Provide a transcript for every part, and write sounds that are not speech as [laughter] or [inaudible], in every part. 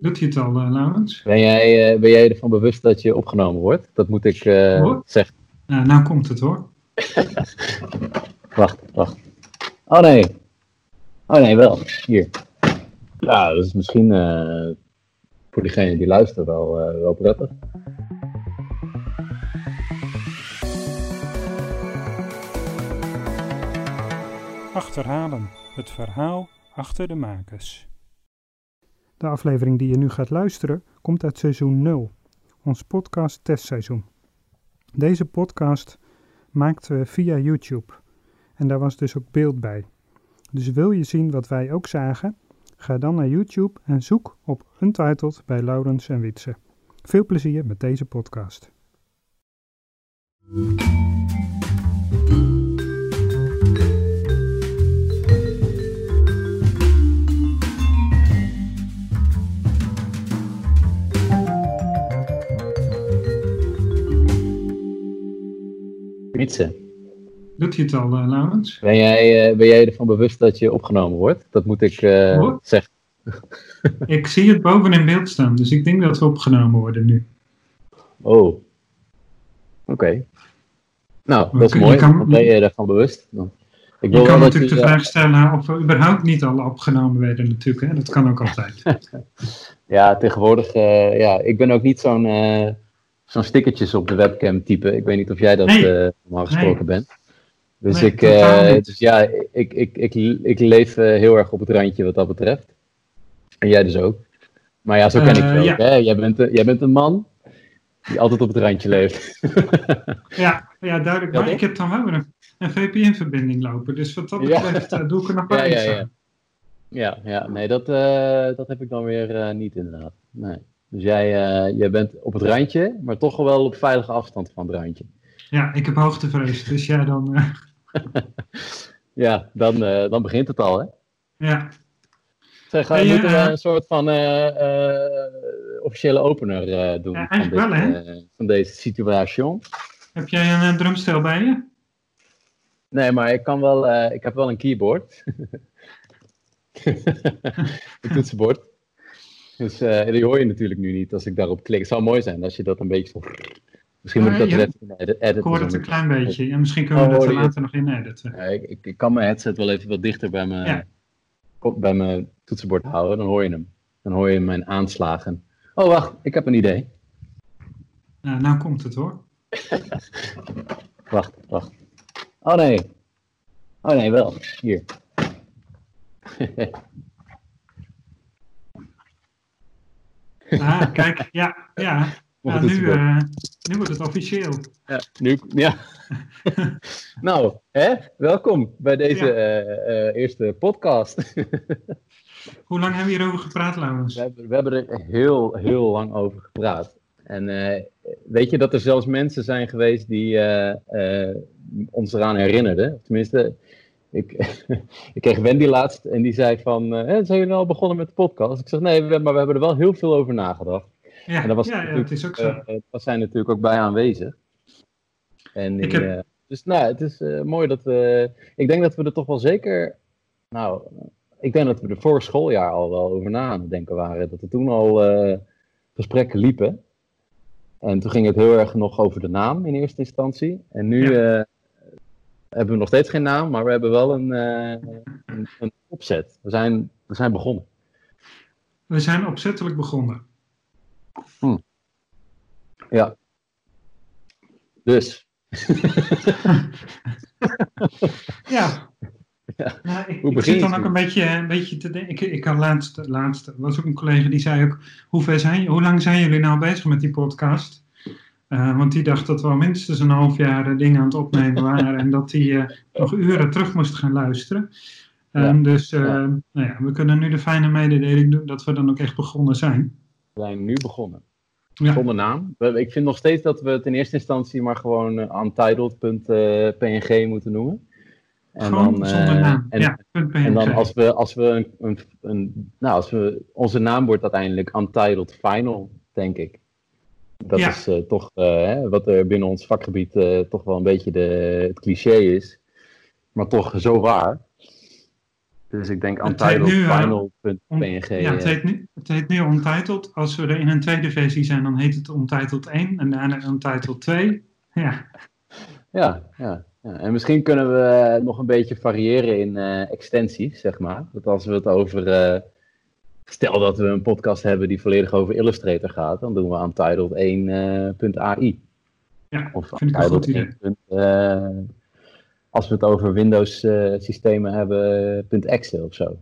Doet hij het al, uh, Laurens? Ben jij, uh, ben jij ervan bewust dat je opgenomen wordt? Dat moet ik uh, zeggen. Nou, nou komt het hoor. [laughs] wacht, wacht. Oh nee. Oh nee, wel. Hier. Ja, dat is misschien voor diegene die luistert wel, wel prettig. Achterhalen. Het verhaal achter de makers. De aflevering die je nu gaat luisteren komt uit seizoen 0, ons podcast testseizoen. Deze podcast maakten we via YouTube en daar was dus ook beeld bij. Dus wil je zien wat wij ook zagen? Ga dan naar YouTube en zoek op Untitled bij Laurens en Witse. Veel plezier met deze podcast. Wietse. Doet hij het al, uh, Laurens? Ben jij, uh, ben jij ervan bewust dat je opgenomen wordt? Dat moet ik uh, zeggen. [laughs] ik zie het boven in beeld staan, dus ik denk dat we opgenomen worden nu. Oh. Oké. Okay. Nou, dat is mooi. Kan, ben je ervan bewust? Dan. Ik je kan natuurlijk de vraag stellen of we überhaupt niet al opgenomen werden natuurlijk. Hè? Dat kan ook altijd. [laughs] ja, tegenwoordig, ja, ik ben ook niet zo'n zo'n stickertjes op de webcam type. Ik weet niet of jij dat nee. uh, normaal gesproken nee. bent. Dus, nee, ik, uh, dus ja, ik, ik, ik, ik leef uh, heel erg op het randje wat dat betreft. En jij dus ook. Maar ja, zo ken ik je ook. Ja. Hè? Jij, bent, jij bent een man die altijd op het randje leeft. [laughs] ja, ja, duidelijk. Maar ja, ik heb dan wel een, een VPN-verbinding lopen. Dus wat dat betreft ja. doe ik er nog wel [laughs] ja, iets ja, aan. Ja, ja, nee, dat, dat heb ik dan weer niet inderdaad. Nee. Dus jij, uh, jij bent op het randje, maar toch wel op veilige afstand van het randje. Ja, ik heb hoogtevrees, dus [laughs] ja, dan... Ja, dan, uh, dan begint het al, hè? Ja. Zeg, je moeten we een soort van officiële opener doen ja, van, dit, wel, hè? van deze situatie. Heb jij een drumstel bij je? Nee, maar ik kan wel, ik heb wel een keyboard. [laughs] [laughs] een toetsenbord. Dus uh, die hoor je natuurlijk nu niet als ik daarop klik. Het zou mooi zijn als je dat een beetje zo... Misschien moet ik dat ja, editen. Ik hoor het een klein beetje. En misschien kunnen we oh, dat er later nog in editen. Ja, ik, ik, ik, kan mijn headset wel even wat dichter bij mijn, bij mijn toetsenbord houden. Dan hoor je hem. Dan hoor je mijn aanslagen. Oh, wacht. Ik heb een idee. Nou, nou komt het hoor. [laughs] wacht, wacht. Oh nee. Oh nee, wel. Hier. [laughs] Ah, kijk, ja, ja. [laughs] ja nu, uh, nu wordt het officieel. Ja, nu, ja. [laughs] nou, hè? welkom bij deze ja. uh, uh, eerste podcast. [laughs] Hoe lang hebben we hierover gepraat, Laurens? We hebben, we hebben er heel, heel lang over gepraat. En weet je dat er zelfs mensen zijn geweest die ons eraan herinnerden? Tenminste, ik, [laughs] ik kreeg Wendy laatst en die zei van, uh, zijn jullie al begonnen met de podcast? Ik zeg, nee, we, maar we hebben er wel heel veel over nagedacht. Ja, en daar was, ja, is ook zo. Uh, was zij natuurlijk ook bij aanwezig. En ik heb... uh, dus nou, het is mooi dat we, ik denk dat we er toch wel zeker, nou, ik denk dat we er vorig schooljaar al wel over na aan het denken waren. Dat er toen al gesprekken liepen. En toen ging het heel erg nog over de naam in eerste instantie. En nu hebben we nog steeds geen naam, maar we hebben wel een, uh, een, een, opzet. We zijn, we zijn begonnen. We zijn opzettelijk begonnen. Hm. Ja. Dus. [laughs] ja. ja. Nou, ik, ik zit dan ook een beetje, een beetje te denken. Ik, ik had laatst, laatst, was ook een collega die zei ook: hoe, ver zijn, hoe lang zijn jullie nou bezig met die podcast? Uh, want die dacht dat we al minstens een half jaar uh, dingen aan het opnemen waren en dat hij uh, nog uren terug moest gaan luisteren. Ja, dus ja. Nou ja, we kunnen nu de fijne mededeling doen dat we dan ook echt begonnen zijn. We zijn nu begonnen. Zonder naam. Ik vind nog steeds dat we het in eerste instantie maar gewoon untitled.png moeten noemen. En gewoon dan, zonder naam. En, ja, en dan als we, als we, een, een, een, nou, als we onze naam wordt uiteindelijk Untitled Final, denk ik. Dat ja. is uh, toch uh, hè, wat er binnen ons vakgebied uh, toch wel een beetje de, het cliché is. Maar toch zo waar. Dus ik denk Untitled Final.png. Ja, het heet, nu, het heet nu Untitled. Als we er in een tweede versie zijn, dan heet het Untitled 1 en daarna Untitled 2. Ja. Ja, ja, ja. En misschien kunnen we nog een beetje variëren in uh, extensies, zeg maar. Dat als we het over. Uh, stel dat we een podcast hebben die volledig over Illustrator gaat, dan doen we Untitled 1.ai. ja, of vind ik een goed idee. 1 als we het over Windows-systemen hebben, .exe of zo.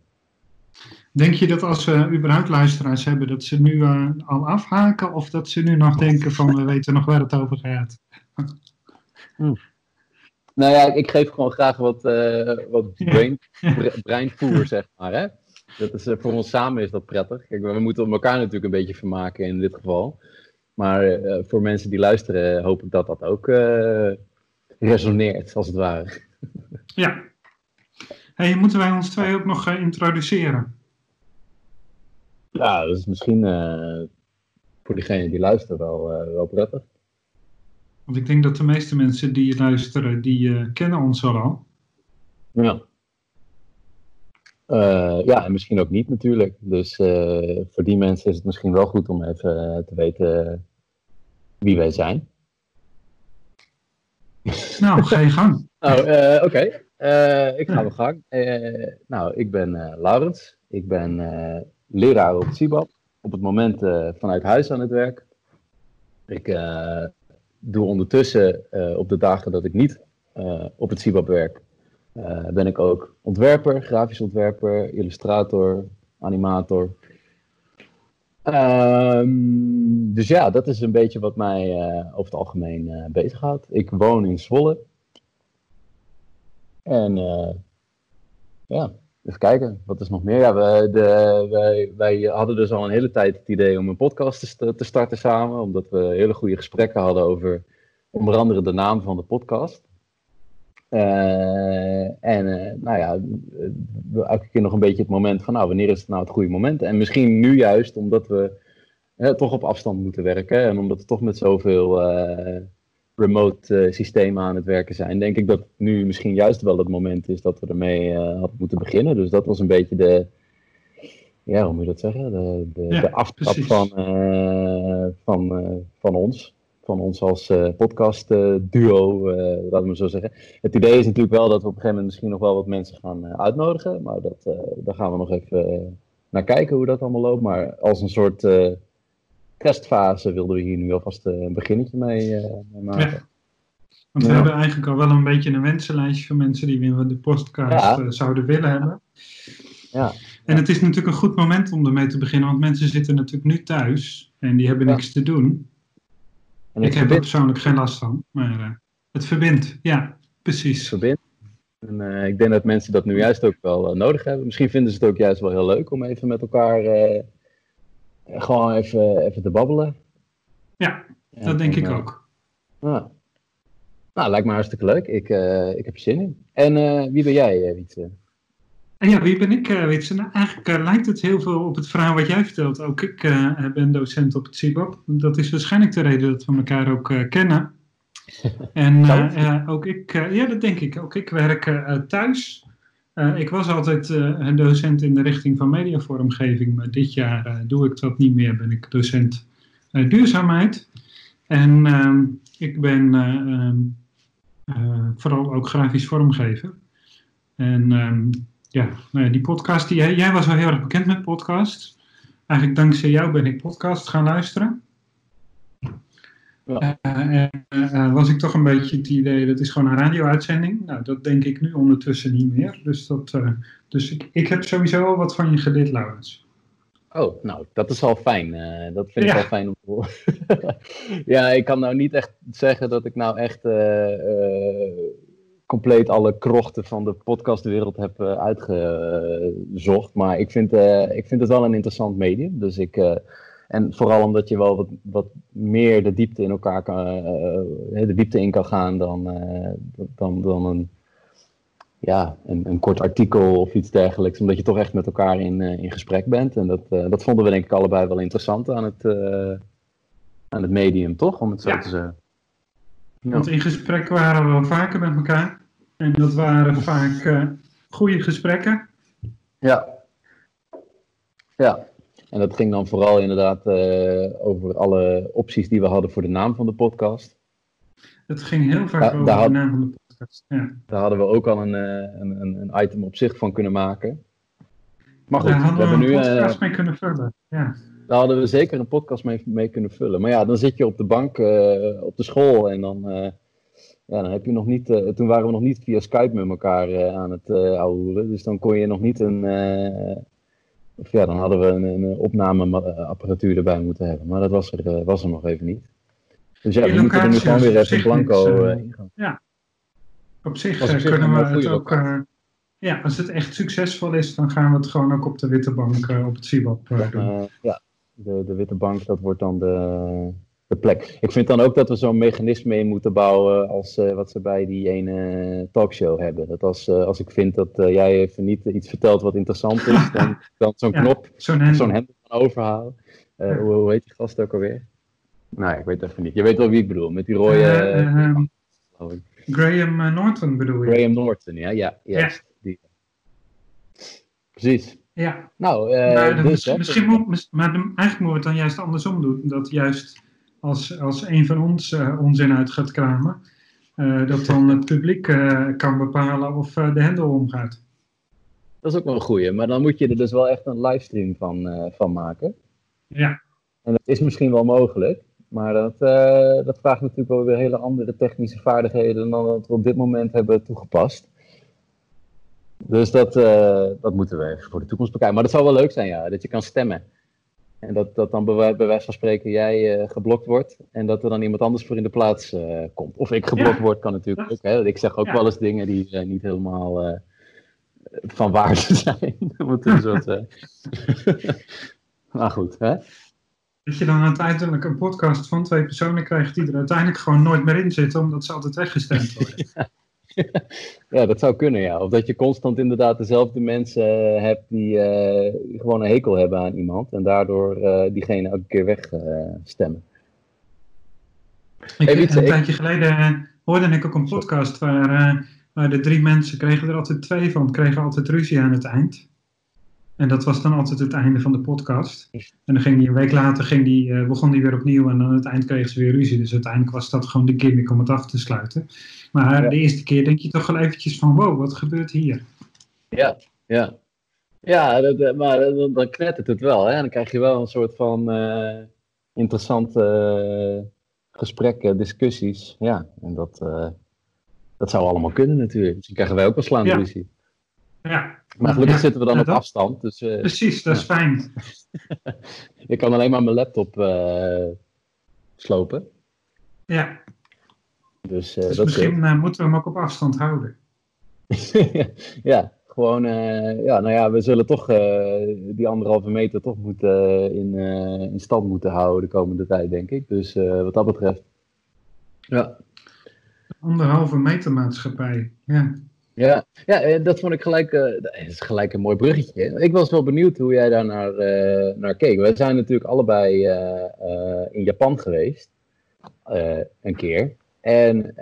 Denk je dat als we überhaupt luisteraars hebben, dat ze nu uh, al afhaken of dat ze nu nog denken van we weten nog waar het over gaat? [laughs] Nou ja, ik geef gewoon graag wat, uh, wat brain, [laughs] breinvoer, zeg maar. Hè? Dat is, uh, voor ons samen is dat prettig. Kijk, we moeten elkaar natuurlijk een beetje vermaken in dit geval. Maar voor mensen die luisteren hoop ik dat dat ook resoneert, als het ware. [laughs] Ja. Hey, moeten wij ons twee ook nog uh, introduceren? Ja, dat is misschien voor diegene die luistert wel, wel prettig. Want ik denk dat de meeste mensen die luisteren, die kennen ons al. Ja. Ja, en misschien ook niet natuurlijk. Dus voor die mensen is het misschien wel goed om even te weten wie wij zijn. [laughs] Nou, ga je gang. nou, uh, oké. Okay. Uh, ik ga mijn gang. Uh, nou, ik ben Laurens. Ik ben leraar op het CIBAP. Op het moment vanuit huis aan het werk. Ik doe ondertussen op de dagen dat ik niet op het CIBAP werk, ben ik ook ontwerper, grafisch ontwerper, illustrator, animator. Um, dus ja, dat is een beetje wat mij uh, over het algemeen uh, bezighoudt. Ik woon in Zwolle. En ja, even kijken, wat is nog meer? Ja, we, de, wij, wij hadden dus al een hele tijd het idee om een podcast te, te starten samen, omdat we hele goede gesprekken hadden over onder andere de naam van de podcast. Uh, en uh, nou ja, elke keer nog een beetje het moment van, nou, wanneer is het nou het goede moment? En misschien nu juist, omdat we uh, toch op afstand moeten werken en omdat we toch met zoveel remote systemen aan het werken zijn, denk ik dat nu misschien juist wel het moment is dat we ermee hadden moeten beginnen. Dus dat was een beetje de, ja, hoe moet je dat zeggen? De, de, ja, de aftrap van, van, van ons van ons als uh, podcast uh, duo, uh, laten we zo zeggen. Het idee is natuurlijk wel dat we op een gegeven moment misschien nog wel wat mensen gaan uitnodigen. Maar dat, daar gaan we nog even naar kijken hoe dat allemaal loopt. Maar als een soort testfase wilden we hier nu alvast een beginnetje mee, maken. Ja. Want we hebben eigenlijk al wel een beetje een wensenlijstje van mensen die we in de podcast ja. zouden willen hebben. Ja. En het is natuurlijk een goed moment om ermee te beginnen, want mensen zitten natuurlijk nu thuis en die hebben niks te doen ik heb er persoonlijk geen last van, maar uh, het verbindt. Ja, precies. Het verbindt. En uh, ik denk dat mensen dat nu juist ook wel uh, nodig hebben. Misschien vinden ze het ook juist wel heel leuk om even met elkaar gewoon even, even te babbelen. Ja, dat en, denk en, ik ook. Nou, nou, lijkt me hartstikke leuk. Ik, ik heb er zin in. En wie ben jij, Wietse? En ja, wie ben ik, uh, weet Nou, eigenlijk uh, lijkt het heel veel op het verhaal wat jij vertelt. Ook ik uh, ben docent op het CIBAP. Dat is waarschijnlijk de reden dat we elkaar ook kennen. [laughs] En ook ik, ja, dat denk ik. Ook ik werk thuis. ik was altijd een docent in de richting van mediavormgeving, maar dit jaar doe ik dat niet meer. Ben ik docent duurzaamheid. En ehm, ik ben ehm, vooral ook grafisch vormgever. En um, ja, nou die podcast, die, jij was wel heel erg bekend met podcasts. Eigenlijk dankzij jou ben ik podcast gaan luisteren. Ja. Uh, en uh, was ik toch een beetje het idee, dat is gewoon een radio-uitzending. Nou, dat denk ik nu ondertussen niet meer. Dus, dat, uh, dus ik, ik heb sowieso al wat van je geleerd, Laurens. Oh, nou, dat is al fijn. dat vind ik ja. al fijn om te horen. [laughs] ja, ik kan nou niet echt zeggen dat ik nou echt compleet alle krochten van de podcastwereld heb uh, uitgezocht. Maar ik vind, uh, ik vind het wel een interessant medium. Dus ik, uh, en vooral omdat je wel wat, wat meer de diepte in elkaar kan, de diepte in kan gaan dan, dan, dan een, ja, een, een, kort artikel of iets dergelijks. Omdat je toch echt met elkaar in, in gesprek bent. En dat, dat vonden we denk ik allebei wel interessant aan het, aan het medium, toch? Om het zo te zeggen. Want in gesprek waren we wel vaker met elkaar. En dat waren vaak uh, goede gesprekken. Ja. Ja, en dat ging dan vooral inderdaad uh, over alle opties die we hadden voor de naam van de podcast. Het ging heel vaak over de naam van de podcast. Ja. Daar hadden we ook al een, een, een, item op zich van kunnen maken. Maar goed, daar hadden we, hebben we nu, een podcast mee kunnen vullen. Ja. Daar hadden we zeker een podcast mee, mee kunnen vullen. Maar ja, dan zit je op de bank uh, op de school en dan, uh, ja, dan heb je nog niet. Uh, toen waren we nog niet via Skype met elkaar aan het uh, Dus dan kon je nog niet een. of ja, dan hadden we een, een opnameapparatuur erbij moeten hebben. Maar dat was er, was er nog even niet. Dus ja, we moeten er nu gewoon weer even blanco in gaan. Ja, op zich, kunnen we het ook. ja, als het echt succesvol is, dan gaan we het gewoon ook op de witte bank op het CIBAP doen. ja, de, de witte bank, dat wordt dan de, de plek. Ik vind dan ook dat we zo'n mechanisme in moeten bouwen als uh, wat ze bij die ene talkshow hebben. Dat als, uh, als ik vind dat uh, jij even niet iets vertelt wat interessant is, [laughs] dan, dan zo'n ja, knop, zo'n hendel, van overhalen. Ja. Hoe, hoe, heet die gast ook alweer? Nou, ik weet even niet. Je weet wel wie ik bedoel, met die rode... Um, Graham Norton bedoel je? Graham Norton, ja, ja, juist. Die. Precies. Ja. Nou, uh, dus, misschien moet, maar eigenlijk moeten we het dan juist andersom doen. Dat juist als, als een van ons uh, onzin uit gaat kramen, uh, dat dan het publiek kan bepalen of de hendel omgaat. Dat is ook wel een goeie, maar dan moet je er dus wel echt een livestream van, van maken. Ja. En dat is misschien wel mogelijk, maar dat, dat vraagt natuurlijk wel weer hele andere technische vaardigheden dan dat we op dit moment hebben toegepast. Dus dat, uh, dat moeten we even voor de toekomst bekijken. Maar dat zou wel leuk zijn, ja, dat je kan stemmen. En dat, dat dan bij, wijze van spreken jij uh, geblokt wordt en dat er dan iemand anders voor in de plaats uh, komt. Of ik geblokt word, kan natuurlijk ook. Hè? Ik zeg ook ja. wel eens dingen die niet helemaal van waarde [laughs] zijn. [laughs] maar goed, hè? Dat je dan uiteindelijk een podcast van twee personen krijgt die er uiteindelijk gewoon nooit meer in zitten, omdat ze altijd weggestemd worden. ja, [laughs] [laughs] dat zou kunnen, ja. Of dat je constant inderdaad dezelfde mensen uh, hebt die uh, gewoon een hekel hebben aan iemand en daardoor uh, diegene elke keer wegstemmen. Ik, een tijdje geleden hoorde ik ook een podcast waar, waar de drie mensen kregen er altijd twee van, kregen altijd ruzie aan het eind. En dat was dan altijd het einde van de podcast. En dan ging die een week later ging die, uh, begon die weer opnieuw en aan het eind kregen ze weer ruzie. Dus uiteindelijk was dat gewoon de gimmick om het af te sluiten. Maar de eerste keer denk je toch wel eventjes van wow, wat gebeurt hier? Ja, ja. Ja, dat, eh, maar dan, dan knettert het wel. Hè? En dan krijg je wel een soort van uh, interessante uh, gesprekken, discussies. Ja, en dat, dat zou allemaal kunnen natuurlijk. Dus dan krijgen wij ook wel slaande ja. ruzie. Ja. Maar gelukkig zitten we dan op afstand. Dus, uh, Precies, dat is fijn. [laughs] ik kan alleen maar mijn laptop uh, slopen. Ja. Dus, uh, dus misschien moeten we hem ook op afstand houden. [laughs] ja, gewoon, ja, nou ja, we zullen toch die anderhalve meter toch moeten in, in stand moeten houden de komende tijd, denk ik. Dus wat dat betreft. Ja. Anderhalve meter maatschappij, ja. Ja, ja, eh, dat vond ik gelijk, uh, is gelijk een mooi bruggetje. Ik was wel benieuwd hoe jij daar naar, uh, naar keek. We zijn natuurlijk allebei in Japan geweest, een keer. En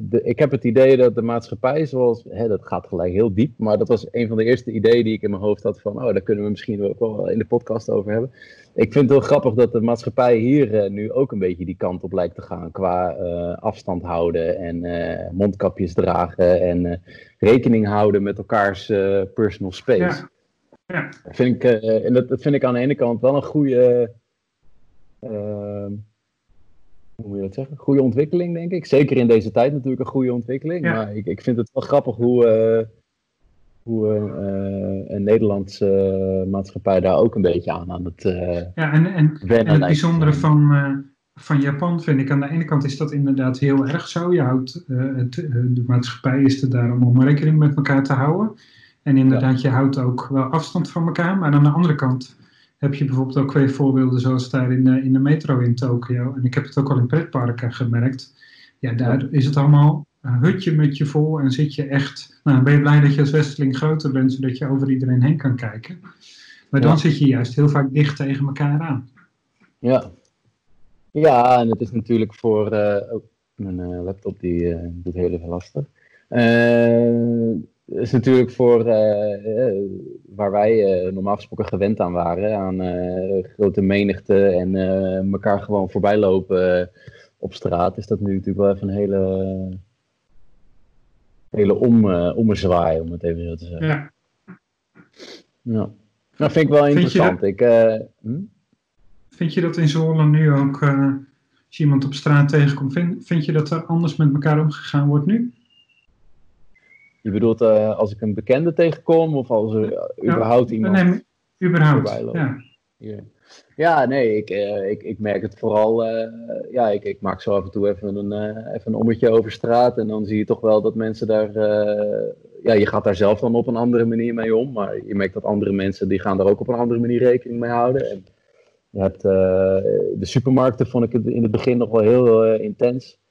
de, ik heb het idee dat de maatschappij, zoals, hè, dat gaat gelijk heel diep, maar dat was een van de eerste ideeën die ik in mijn hoofd had van, oh, daar kunnen we misschien ook wel in de podcast over hebben ik vind het heel grappig dat de maatschappij hier uh, nu ook een beetje die kant op lijkt te gaan. Qua uh, afstand houden en mondkapjes dragen en rekening houden met elkaars personal space. Ja. Ja. Dat, vind ik, en dat, dat, vind ik aan de ene kant wel een goede. Hoe moet je dat zeggen? Goede ontwikkeling, denk ik. Zeker in deze tijd natuurlijk een goede ontwikkeling. Ja. Maar ik, ik vind het wel grappig hoe hoe uh, een Nederlandse maatschappij daar ook een beetje aan aan het uh, Ja, en, en, en het bijzondere van, van Japan vind ik, aan de ene kant is dat inderdaad heel erg zo. Je houdt, het, de maatschappij is er daarom om rekening met elkaar te houden. En inderdaad, je houdt ook wel afstand van elkaar. Maar aan de andere kant heb je bijvoorbeeld ook twee voorbeelden zoals daar in de, in de metro in Tokio. En ik heb het ook al in pretparken gemerkt. Ja, daar is het allemaal een hutje met je vol en zit je echt. Nou, ben je blij dat je als Westeling groter bent, zodat je over iedereen heen kan kijken. Maar dan zit je juist heel vaak dicht tegen elkaar aan. Ja, ja en het is natuurlijk voor. Uh, mijn uh, laptop die uh, doet heel even lastig. Is natuurlijk voor waar wij normaal gesproken gewend aan waren, aan grote menigte en elkaar gewoon voorbij lopen op straat, is dat nu natuurlijk wel even een hele, hele om, ommezwaai, om het even zo te zeggen. Ja. ja. Dat vind ik wel interessant. Vind je, dat, ik, hm? vind je dat in Zwolle nu ook als je iemand op straat tegenkomt, vind, vind je dat er anders met elkaar omgegaan wordt nu? Je bedoelt uh, als ik een bekende tegenkom of als er ja, überhaupt iemand... Nee, überhaupt, ja. Ja, nee, ik, uh, ik, ik merk het vooral. Uh, ja, ik, ik maak zo af en toe even een, even een ommetje over straat. En dan zie je toch wel dat mensen daar. ja, je gaat daar zelf dan op een andere manier mee om. Maar je merkt dat andere mensen die gaan daar ook op een andere manier rekening mee houden. En je hebt, de supermarkten vond ik in het begin nog wel heel intens.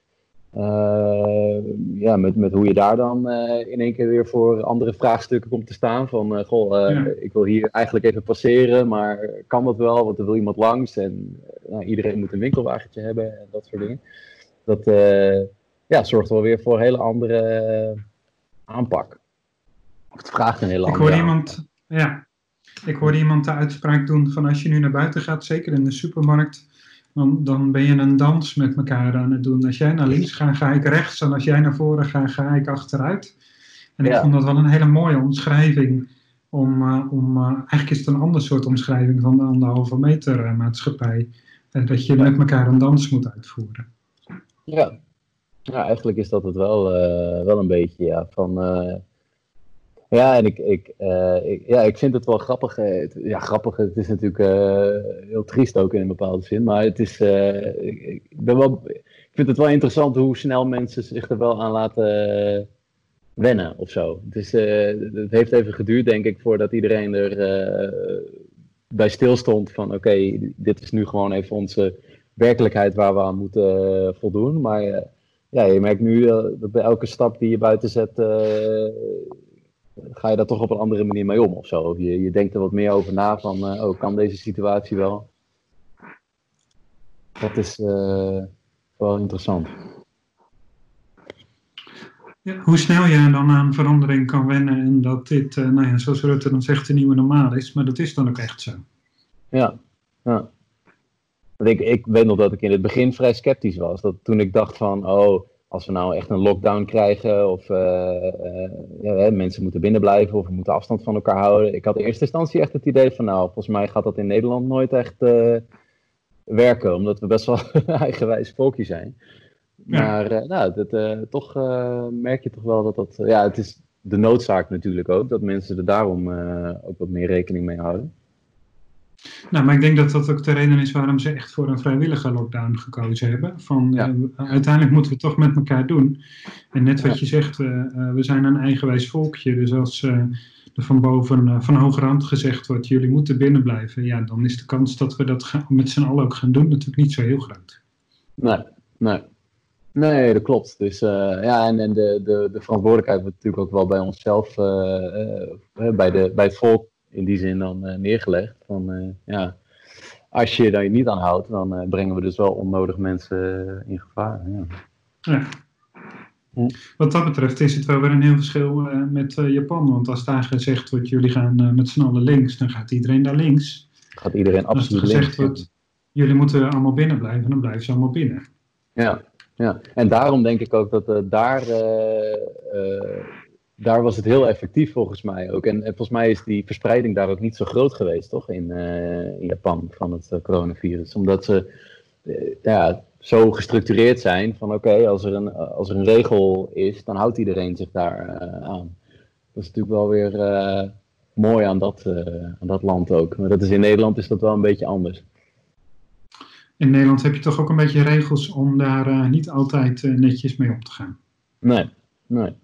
Uh, ja, met, met hoe je daar dan in één keer weer voor andere vraagstukken komt te staan. Van, goh, ik wil hier eigenlijk even passeren, maar kan dat wel? Want er wil iemand langs en nou, iedereen moet een winkelwagentje hebben en dat soort dingen. Dat ja, zorgt wel weer voor een hele andere aanpak. Of het vraagt een hele ik andere Ik hoor iemand, ja, ik hoorde iemand de uitspraak doen van als je nu naar buiten gaat, zeker in de supermarkt, dan, dan ben je een dans met elkaar aan het doen. Als jij naar links gaat, ga ik rechts. En als jij naar voren gaat, ga ik achteruit. En ik vond dat wel een hele mooie omschrijving. Om, uh, om, uh, eigenlijk is het een ander soort omschrijving van de anderhalve meter uh, maatschappij. dat je met elkaar een dans moet uitvoeren. Ja, ja eigenlijk is dat het wel, wel een beetje. Ja, van, ja, en ik, ik, uh, ik, ja, ik vind het wel grappig. Uh, ja, grappig, het is natuurlijk uh, heel triest ook in een bepaalde zin. Maar het is, ik, ik, ben wel, ik vind het wel interessant hoe snel mensen zich er wel aan laten wennen of zo. Het, is, het heeft even geduurd, denk ik, voordat iedereen er bij stilstond van oké, dit is nu gewoon even onze werkelijkheid waar we aan moeten voldoen. Maar ja, je merkt nu dat bij elke stap die je buiten zet ga je daar toch op een andere manier mee om of zo. Je, je denkt er wat meer over na van, uh, oh, kan deze situatie wel? Dat is uh, wel interessant. Ja, hoe snel je dan aan verandering kan wennen en dat dit, uh, nou ja, zoals Rutte dan zegt, de nieuwe normaal is, maar dat is dan ook echt zo. Ja, ja. Ik, ik weet nog dat ik in het begin vrij sceptisch was. Dat toen ik dacht van, oh, als we nou echt een lockdown krijgen of uh, ja, mensen moeten binnenblijven of we moeten afstand van elkaar houden. Ik had in eerste instantie echt het idee van nou, volgens mij gaat dat in Nederland nooit echt uh, werken, omdat we best wel [laughs] eigenwijs volkje zijn. Maar nou, dat, toch merk je toch wel dat dat, ja, het is de noodzaak natuurlijk ook, dat mensen er daarom ook wat meer rekening mee houden. Nou, maar ik denk dat dat ook de reden is waarom ze echt voor een vrijwillige lockdown gekozen hebben. Van, ja. uh, uiteindelijk moeten we het toch met elkaar doen. En net wat je zegt, uh, we zijn een eigenwijs volkje. Dus als er van boven, van hoge rand gezegd wordt, jullie moeten binnen blijven. Ja, dan is de kans dat we dat gaan, met z'n allen ook gaan doen natuurlijk niet zo heel groot. Nee, nee. Nee, dat klopt. Dus ja, en, en de, de, de verantwoordelijkheid wordt natuurlijk ook wel bij onszelf, bij, de, bij het volk in die zin dan uh, neergelegd. Van, uh, ja, als je daar niet aan houdt, dan uh, brengen we dus wel onnodig mensen in gevaar. Ja. ja. Wat dat betreft is het wel weer een heel verschil met Japan. Want als daar gezegd wordt, jullie gaan met z'n allen links, dan gaat iedereen daar links. Gaat iedereen absoluut links. Als er gezegd wordt, jullie moeten allemaal binnen blijven, dan blijven ze allemaal binnen. Ja, ja. en daarom denk ik ook dat daar daar was het heel effectief volgens mij ook. En, en, volgens mij is die verspreiding daar ook niet zo groot geweest, toch? In, uh, in Japan van het uh, coronavirus. Omdat ze uh, ja, zo gestructureerd zijn van oké, als, er een, als er een regel is, dan houdt iedereen zich daar aan. Dat is natuurlijk wel weer mooi aan dat, aan dat land ook. Maar dat is in Nederland is dat wel een beetje anders. In Nederland heb je toch ook een beetje regels om daar niet altijd netjes mee om te gaan? Nee, nee.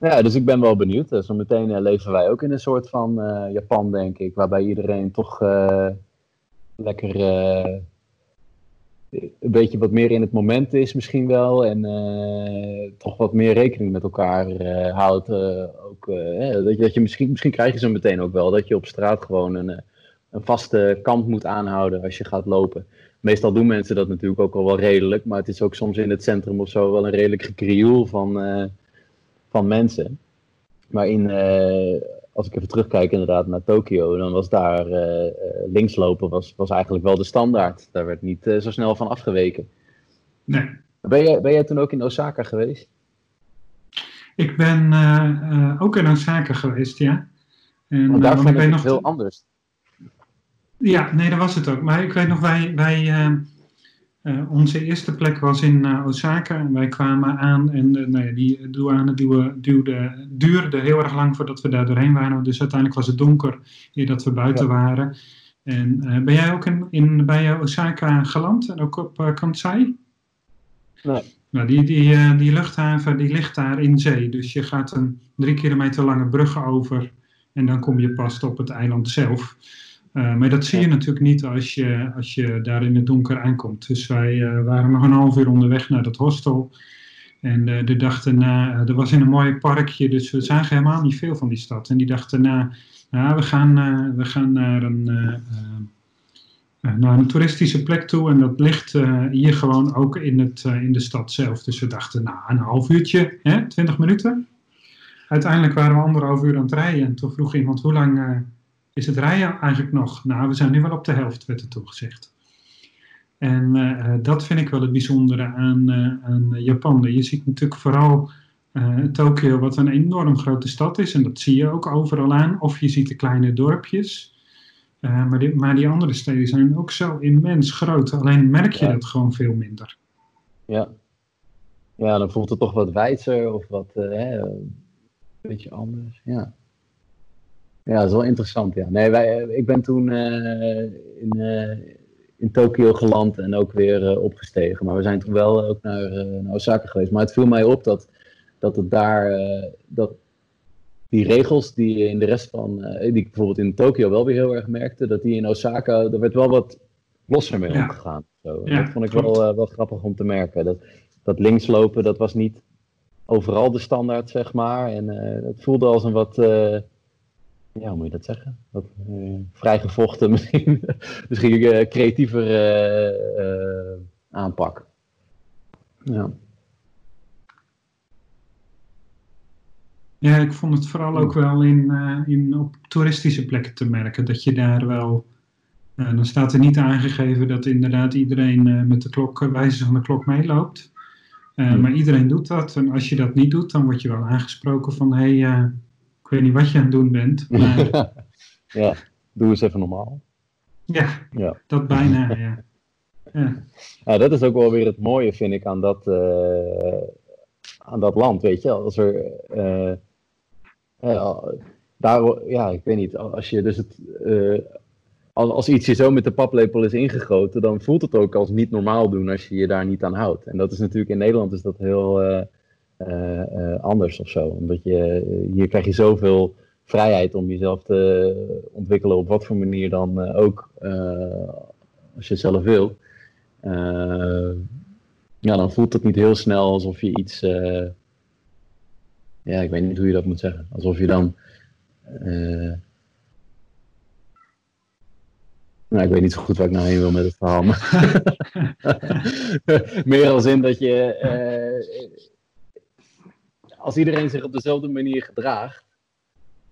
Ja, dus ik ben wel benieuwd. Zo meteen uh, leven wij ook in een soort van uh, Japan, denk ik, waarbij iedereen toch lekker een beetje wat meer in het moment is misschien wel. En toch wat meer rekening met elkaar houdt. ook, dat, je, dat je misschien, misschien krijg je zo meteen ook wel dat je op straat gewoon een, een vaste kant moet aanhouden als je gaat lopen. Meestal doen mensen dat natuurlijk ook al wel redelijk, maar het is ook soms in het centrum of zo wel een redelijk gekrioel van van mensen. maar in, als ik even terugkijk inderdaad naar Tokio, dan was daar linkslopen was, was eigenlijk wel de standaard. Daar werd niet zo snel van afgeweken. Nee. Ben jij, ben jij toen ook in Osaka geweest? Ik ben ook in Osaka geweest, ja. En, Want daar vond ik nog heel anders. Ja, nee, dat was het ook. Maar ik weet nog, wij, wij uh, onze eerste plek was in uh, Osaka en wij kwamen aan en uh, nou die douane duwde, duwde, duurde heel erg lang voordat we daar doorheen waren. Dus uiteindelijk was het donker eer dat we buiten waren. En ben jij ook in, in, bij Osaka geland en ook op Kansai? Nee. Nou, die, die, die luchthaven die ligt daar in zee. Dus je gaat een drie kilometer lange brug over en dan kom je pas op het eiland zelf. Uh, maar dat zie je natuurlijk niet als je, als je daar in het donker aankomt. Dus wij uh, waren nog een half uur onderweg naar dat hostel. En uh, de dag daarna, er was in een mooi parkje, dus we zagen helemaal niet veel van die stad. En die dag daarna, nou, we, gaan, we gaan naar een, naar een toeristische plek toe. En dat ligt hier gewoon ook in, het, in de stad zelf. Dus we dachten, nou, een half uurtje, hè, 20 minuten. Uiteindelijk waren we anderhalf uur aan het rijden. En toen vroeg iemand, hoe lang is het rijden eigenlijk nog? Nou, we zijn nu wel op de helft, werd er toegezegd. En uh, dat vind ik wel het bijzondere aan, uh, aan Japan. Je ziet natuurlijk vooral uh, Tokio, wat een enorm grote stad is. En dat zie je ook overal aan. Of je ziet de kleine dorpjes. maar, die, maar die andere steden zijn ook zo immens groot. Alleen merk je dat gewoon veel minder. Ja. ja, dan voelt het toch wat wijzer of wat hè, een beetje anders. Ja. Ja, dat is wel interessant. Ja. Nee, wij, eh, ik ben toen uh, in, uh, in Tokio geland en ook weer uh, opgestegen. Maar we zijn toen wel ook naar, naar, Osaka geweest. Maar het viel mij op dat, dat het daar. dat die regels die in de rest van. die ik bijvoorbeeld in Tokio wel weer heel erg merkte. Dat die in Osaka. er werd wel wat losser mee omgegaan. Zo. Ja, dat vond ik wel, wel grappig om te merken. Dat, dat linkslopen, dat was niet overal de standaard, zeg maar. En het voelde als een wat ja, hoe moet je dat zeggen? Wat, uh, vrijgevochten, [laughs] misschien, misschien uh, creatiever uh, aanpak. Ja. Ja, ik vond het vooral ook wel in, in, op toeristische plekken te merken. Dat je daar wel. dan staat er niet aangegeven dat inderdaad iedereen met de klok, wijze van de klok meeloopt. Maar iedereen doet dat. En als je dat niet doet, dan word je wel aangesproken van hé, hey, ik weet niet wat je aan het doen bent. [laughs] Maar... ja, doe eens even normaal. Ja, ja. dat bijna, ja. [laughs] ja. ja. dat is ook wel weer het mooie, vind ik, aan dat, uh, aan dat land, weet je. Als er... Uh, uh, daar, ja, ik weet niet, als je dus het... als, als iets je zo met de paplepel is ingegoten, dan voelt het ook als niet normaal doen als je je daar niet aan houdt. En dat is natuurlijk in Nederland is dat heel uh, anders of zo. Omdat je, hier krijg je zoveel vrijheid om jezelf te ontwikkelen op wat voor manier dan ook, als je het zelf wil. ja, dan voelt het niet heel snel alsof je iets. ja, ik weet niet hoe je dat moet zeggen. Alsof je dan. Nou, ik weet niet zo goed waar ik nou heen wil met het verhaal. [laughs] [laughs] [laughs] meer als in dat je als iedereen zich op dezelfde manier gedraagt,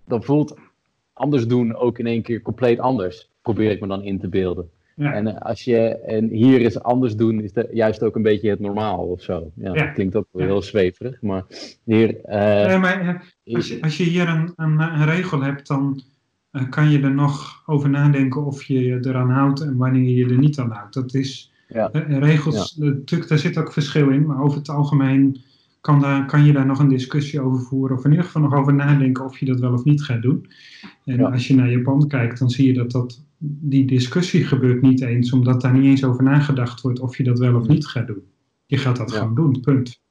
dan voelt anders doen ook in één keer compleet anders. Probeer ik me dan in te beelden. En, eh, als je, en hier is anders doen, is de, juist ook een beetje het normaal of zo. Ja, Dat klinkt ook wel heel zweverig, maar hier... Uh, maar, eh, als, je, als je hier een, een, een regel hebt, dan kan je er nog over nadenken of je je eraan houdt en wanneer je je er niet aan houdt. Dat is... Ja. regels, natuurlijk, daar zit ook verschil in, maar over het algemeen kan, daar, kan je daar nog een discussie over voeren, of in ieder geval nog over nadenken of je dat wel of niet gaat doen. En als je naar Japan kijkt, dan zie je dat, dat die discussie gebeurt niet eens, omdat daar niet eens over nagedacht wordt of je dat wel of niet gaat doen. Je gaat dat gewoon doen, punt.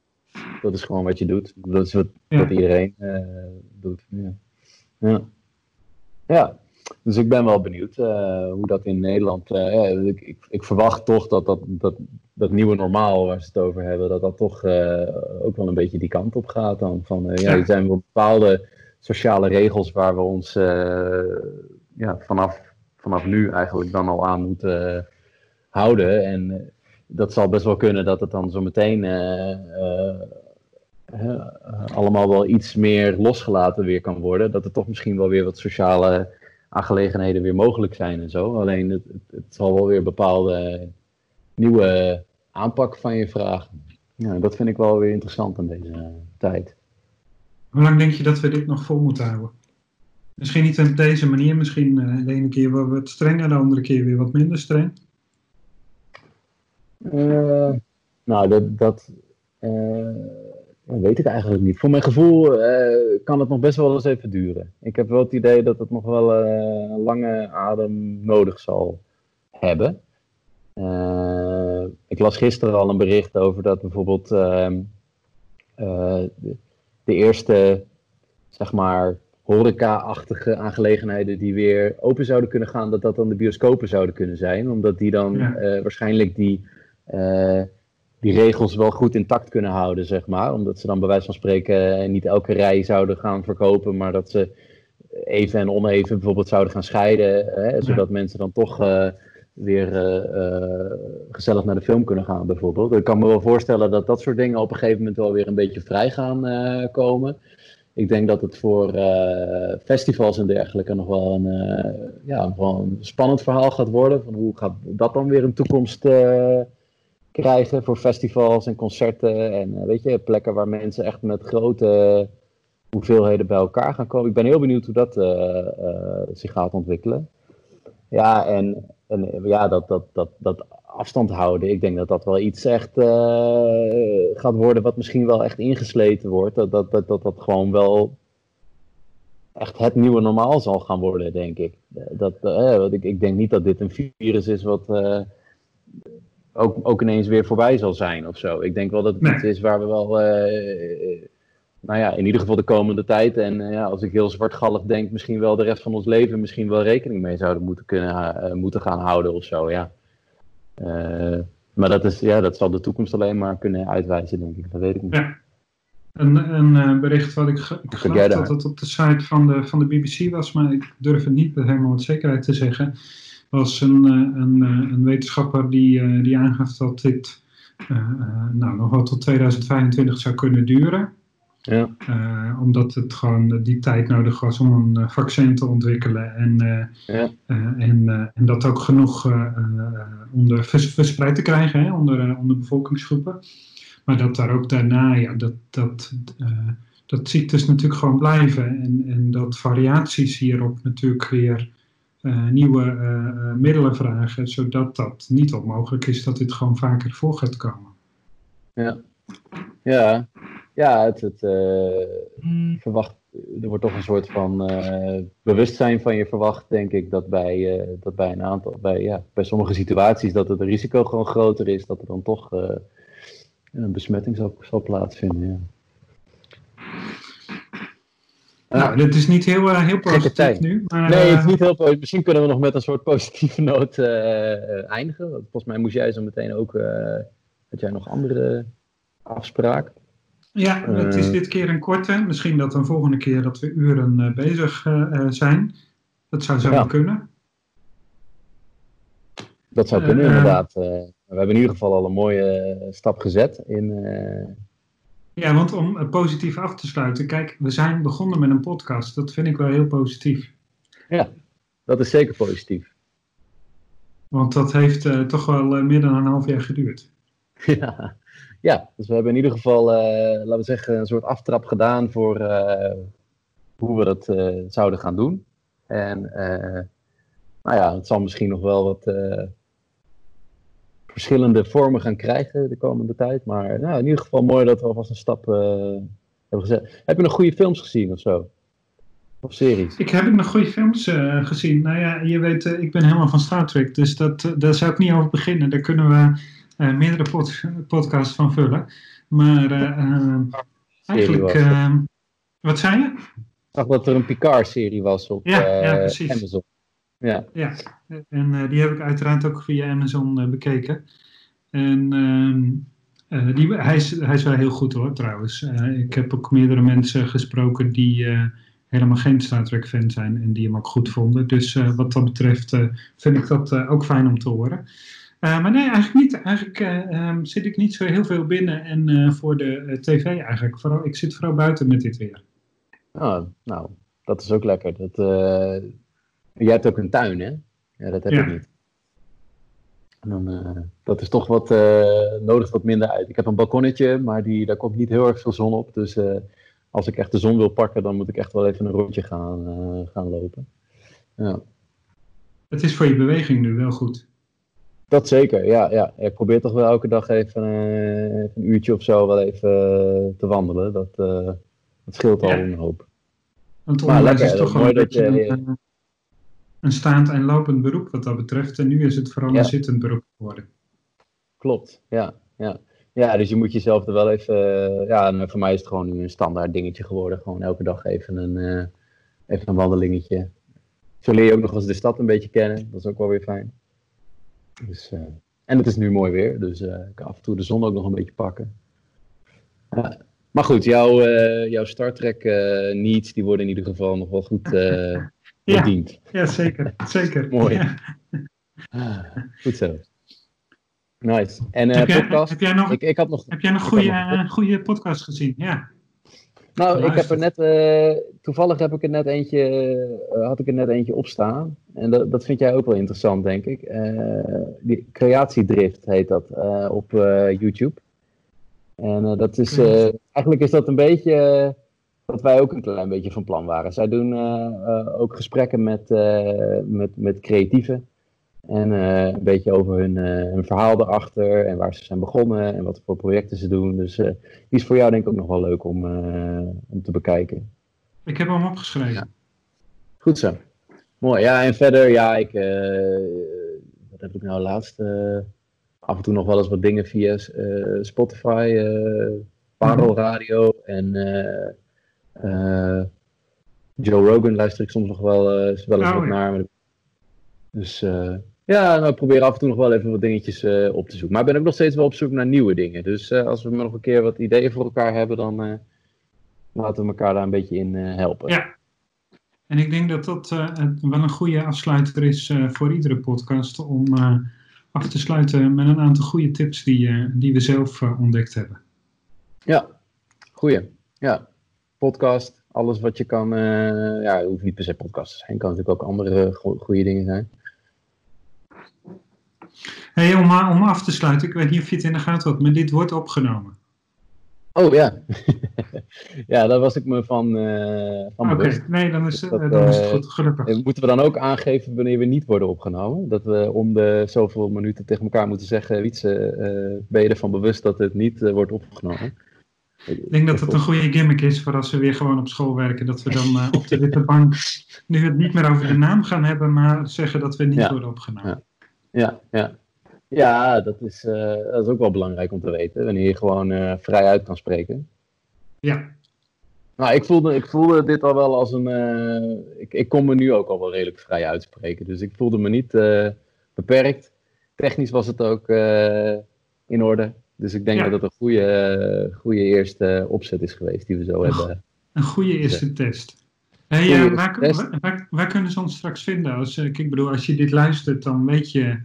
Dat is gewoon wat je doet. Dat is wat, wat iedereen uh, doet. Ja. ja. Dus ik ben wel benieuwd uh, hoe dat in Nederland. Uh, ik, ik, ik, verwacht toch dat dat, dat dat nieuwe normaal waar ze het over hebben, dat dat toch uh, ook wel een beetje die kant op gaat dan. Van, ja, er zijn bepaalde sociale regels waar we ons ja, vanaf, vanaf nu eigenlijk dan al aan moeten houden. En dat zal best wel kunnen dat het dan zo meteen allemaal wel iets meer losgelaten weer kan worden. Dat er toch misschien wel weer wat sociale aangelegenheden weer mogelijk zijn en zo. Alleen het, het, het zal wel weer bepaalde nieuwe aanpak van je vragen. Ja, dat vind ik wel weer interessant aan deze tijd. Hoe lang denk je dat we dit nog vol moeten houden? Misschien niet op deze manier, misschien uh, de ene keer wat strenger, de andere keer weer wat minder streng. Uh, nou, dat, dat uh, weet ik eigenlijk niet. Voor mijn gevoel kan het nog best wel eens even duren. Ik heb wel het idee dat het nog wel een lange adem nodig zal hebben. ik las gisteren al een bericht over dat bijvoorbeeld ehm, de, de eerste, zeg maar, horeca-achtige aangelegenheden die weer open zouden kunnen gaan, dat dat dan de bioscopen zouden kunnen zijn. Omdat die dan eh, waarschijnlijk die, die regels wel goed intact kunnen houden, zeg maar. Omdat ze dan bij wijze van spreken uh, niet elke rij zouden gaan verkopen, maar dat ze even en oneven bijvoorbeeld zouden gaan scheiden. Hè, zodat mensen dan toch weer gezellig naar de film kunnen gaan, bijvoorbeeld. Ik kan me wel voorstellen dat dat soort dingen op een gegeven moment wel weer een beetje vrij gaan komen ik denk dat het voor festivals en dergelijke nog wel een, ja, wel een spannend verhaal gaat worden. Van hoe gaat dat dan weer een toekomst uh, krijgen voor festivals en concerten en weet je, plekken waar mensen echt met grote hoeveelheden bij elkaar gaan komen. Ik ben heel benieuwd hoe dat zich gaat ontwikkelen. Ja, en, en ja, dat, dat, dat, dat afstand houden. Ik denk dat dat wel iets echt gaat worden wat misschien wel echt ingesleten wordt. Dat dat, dat, dat dat gewoon wel echt het nieuwe normaal zal gaan worden, denk ik. Dat, ik, ik denk niet dat dit een virus is wat ook, ook ineens weer voorbij zal zijn of zo. Ik denk wel dat het iets is waar we wel, nou ja, in ieder geval de komende tijd. En ja, als ik heel zwartgallig denk, misschien wel de rest van ons leven misschien wel rekening mee zouden moeten, kunnen, moeten gaan houden of zo, ja. Maar dat, is, ja, dat zal de toekomst alleen maar kunnen uitwijzen, denk ik. Dat weet ik niet. Ja. Een, een bericht wat ik, ik geloof dat het op de site van de, van de BBC was, maar ik durf het niet helemaal met zekerheid te zeggen. Was een, uh, een, een wetenschapper die, die aangaf dat dit nou, nog wel tot 2025 zou kunnen duren. Ja. Uh, omdat het gewoon die tijd nodig was om een uh, vaccin te ontwikkelen. En, uh, ja. en, en dat ook genoeg onder verspreid te krijgen hè, onder, onder bevolkingsgroepen. Maar dat daar ook daarna, ja, dat, dat, dat ziektes natuurlijk gewoon blijven. En, en dat variaties hierop natuurlijk weer nieuwe middelen vragen. Zodat dat niet onmogelijk is dat dit gewoon vaker voor gaat komen. Ja, ja ja, het, het uh, verwacht, er wordt toch een soort van uh, bewustzijn van je verwacht, denk ik, dat bij, uh, dat bij een aantal, bij, ja, bij sommige situaties dat het risico gewoon groter is, dat er dan toch een besmetting zal, zal plaatsvinden. Ja. Nou, dit is niet heel, heel positief nu. Maar, nee, het is niet heel positief. Misschien kunnen we nog met een soort positieve [laughs] noot eindigen. Volgens mij moest jij zo meteen ook, had jij nog andere afspraken? Ja, het is eh. dit keer een korte. Misschien dat een volgende keer dat we uren bezig zijn. Dat zou zo ja. kunnen. Dat zou kunnen, inderdaad. we hebben in ieder geval al een mooie stap gezet in. Ja, want om positief af te sluiten. Kijk, we zijn begonnen met een podcast. Dat vind ik wel heel positief. Ja, dat is zeker positief. Want dat heeft toch wel meer dan een half jaar geduurd. [laughs] Ja, ja, dus we hebben in ieder geval, uh, laten we zeggen, een soort aftrap gedaan voor hoe we dat zouden gaan doen. En nou ja, het zal misschien nog wel wat verschillende vormen gaan krijgen de komende tijd. Maar nou, in ieder geval mooi dat we alvast een stap hebben gezet. Heb je nog goede films gezien of zo? Of series? Ik heb nog goede films gezien. Nou ja, je weet, ik ben helemaal van Star Trek, dus dat, daar zou ik niet over beginnen. Daar kunnen we meerdere pod podcasts van vullen. Maar eigenlijk, wat zei je? Ik zag dat er een Picard-serie was op ja, ja, Amazon. Ja, ja. en die heb ik uiteraard ook via Amazon bekeken. En ehm, die, hij, is, hij is wel heel goed hoor, trouwens. ik heb ook meerdere mensen gesproken die helemaal geen Star Trek fan zijn en die hem ook goed vonden. Dus wat dat betreft vind ik dat ook fijn om te horen. maar nee, eigenlijk niet. Eigenlijk ehm, zit ik niet zo heel veel binnen en voor de tv eigenlijk. Vooral, ik zit vooral buiten met dit weer. Oh, nou, dat is ook lekker. Dat, jij hebt ook een tuin, hè? Ja, dat heb ik niet. En dan, dat is toch wat, nodig wat minder uit. Ik heb een balkonnetje, maar die, daar komt niet heel erg veel zon op. Dus als ik echt de zon wil pakken, dan moet ik echt wel even een rondje gaan, gaan lopen. Ja. Het is voor je beweging nu wel goed. Dat zeker, ja. ja. Ik probeer toch wel elke dag even, even een uurtje of zo wel even te wandelen. Dat, dat scheelt al een hoop. Want maar lekker, is toch gewoon dat je, een, staand en lopend beroep wat dat betreft. En nu is het vooral een zittend beroep geworden. Klopt, ja. ja. Ja, dus je moet jezelf er wel even. Uh, ja, voor mij is het gewoon nu een standaard dingetje geworden. Gewoon elke dag even een, uh, even een wandelingetje. Zo leer je ook nog eens de stad een beetje kennen. Dat is ook wel weer fijn. Dus, uh, en het is nu mooi weer, dus ik kan af en toe de zon ook nog een beetje pakken. maar goed, jouw, jouw Star Trek needs die worden in ieder geval nog wel goed Ja, ja, zeker. zeker. [laughs] mooi. Ah, goed zo. Nice. En uh, heb, jij, podcast? Heb jij nog, ik, ik had nog, heb jij nog goede, nog... goede podcast gezien? Ja. Nou, ik heb er net, uh, toevallig heb ik er net eentje, uh, had ik er net eentje op staan. En dat, dat vind jij ook wel interessant, denk ik. Die Creatiedrift heet dat op YouTube. En dat is, eigenlijk is dat een beetje wat wij ook een klein beetje van plan waren. Zij doen ook gesprekken met, met, met creatieven. En uh, een beetje over hun, uh, hun, verhaal erachter en waar ze zijn begonnen en wat voor projecten ze doen. Dus uh, die is voor jou denk ik ook nog wel leuk om, om te bekijken. Ik heb hem opgeschreven. Ja. Goed zo. Mooi. Ja, en verder, ja, ik, wat heb ik nou laatst? af en toe nog wel eens wat dingen via Spotify, Parel mhm. Radio en Joe Rogan luister ik soms nog wel, wel eens oh, wat naar. Dus ja, nou, ik probeer af en toe nog wel even wat dingetjes op te zoeken. Maar ik ben ook nog steeds wel op zoek naar nieuwe dingen. Dus als we nog een keer wat ideeën voor elkaar hebben, dan laten we elkaar daar een beetje in helpen. Ja, en ik denk dat dat wel een goede afsluiter is voor iedere podcast. Om af te sluiten met een aantal goede tips die, die we zelf ontdekt hebben. Ja, goeie. Ja, podcast, alles wat je kan. ja, het hoeft niet per se podcast te zijn. kan natuurlijk ook andere goede dingen zijn. Hey, om, om af te sluiten, ik weet niet of je het in de gaten had, maar dit wordt opgenomen. Oh ja. [laughs] ja, daar was ik me van, uh, van Oké, nee, dan is, dat, dan is het eh, goed, gelukkig. Moeten we dan ook aangeven wanneer we niet worden opgenomen? Dat we om de zoveel minuten tegen elkaar moeten zeggen, Wietse, uh, ben je ervan bewust dat het niet wordt opgenomen? Ik denk dat het een goede gimmick is voor als we weer gewoon op school werken. Dat we dan op de witte bank nu het niet meer over de naam gaan hebben, maar zeggen dat we niet worden opgenomen. Ja, ja. ja. Ja, dat is, uh, dat is ook wel belangrijk om te weten, wanneer je gewoon uh, vrij uit kan spreken. Ja. Nou, ik voelde, ik voelde dit al wel als een. Ik, ik kon me nu ook al wel redelijk vrij uitspreken. Dus ik voelde me niet beperkt. Technisch was het ook in orde. Dus ik denk dat het een goede, goede eerste opzet is geweest die we zo hebben. Een goede eerste test. Hey, waar, waar, waar, kunnen ze ons straks vinden? Als, ik bedoel, als je dit luistert, dan weet je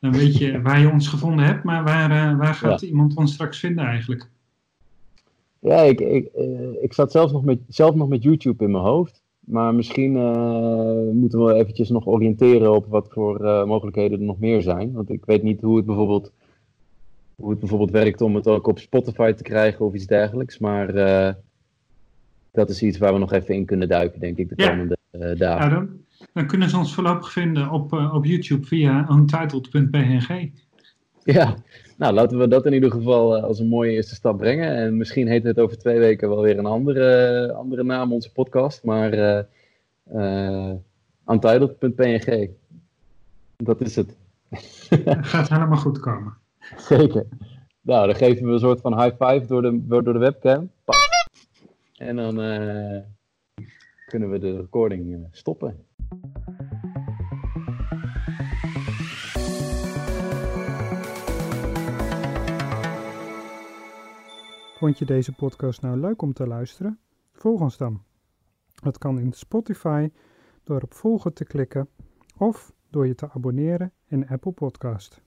dan weet je [laughs] waar je ons gevonden hebt, maar waar, uh, waar gaat iemand ons straks vinden eigenlijk? Ja, ik, ik, uh, ik zat zelf nog, met, zelf nog met YouTube in mijn hoofd. Maar misschien uh, moeten we eventjes nog oriënteren op wat voor mogelijkheden er nog meer zijn. Want ik weet niet hoe het bijvoorbeeld, hoe het bijvoorbeeld werkt om het ook op Spotify te krijgen of iets dergelijks. Maar dat is iets waar we nog even in kunnen duiken, denk ik, de komende dagen. Ja, dan, kunnen ze ons voorlopig vinden op, uh, op YouTube via untitled.png. Ja, nou laten we dat in ieder geval als een mooie eerste stap brengen. En misschien heet het over twee weken wel weer een andere, andere naam, onze podcast. Maar uh, untitled.png. Dat is het. Het gaat helemaal goed komen. [laughs] Zeker. Nou, dan geven we een soort van high five door de, door de webcam. En dan kunnen we de recording stoppen. Vond je deze podcast nou leuk om te luisteren? Volg ons dan. Dat kan in Spotify door op volgen te klikken of door je te abonneren in Apple Podcast.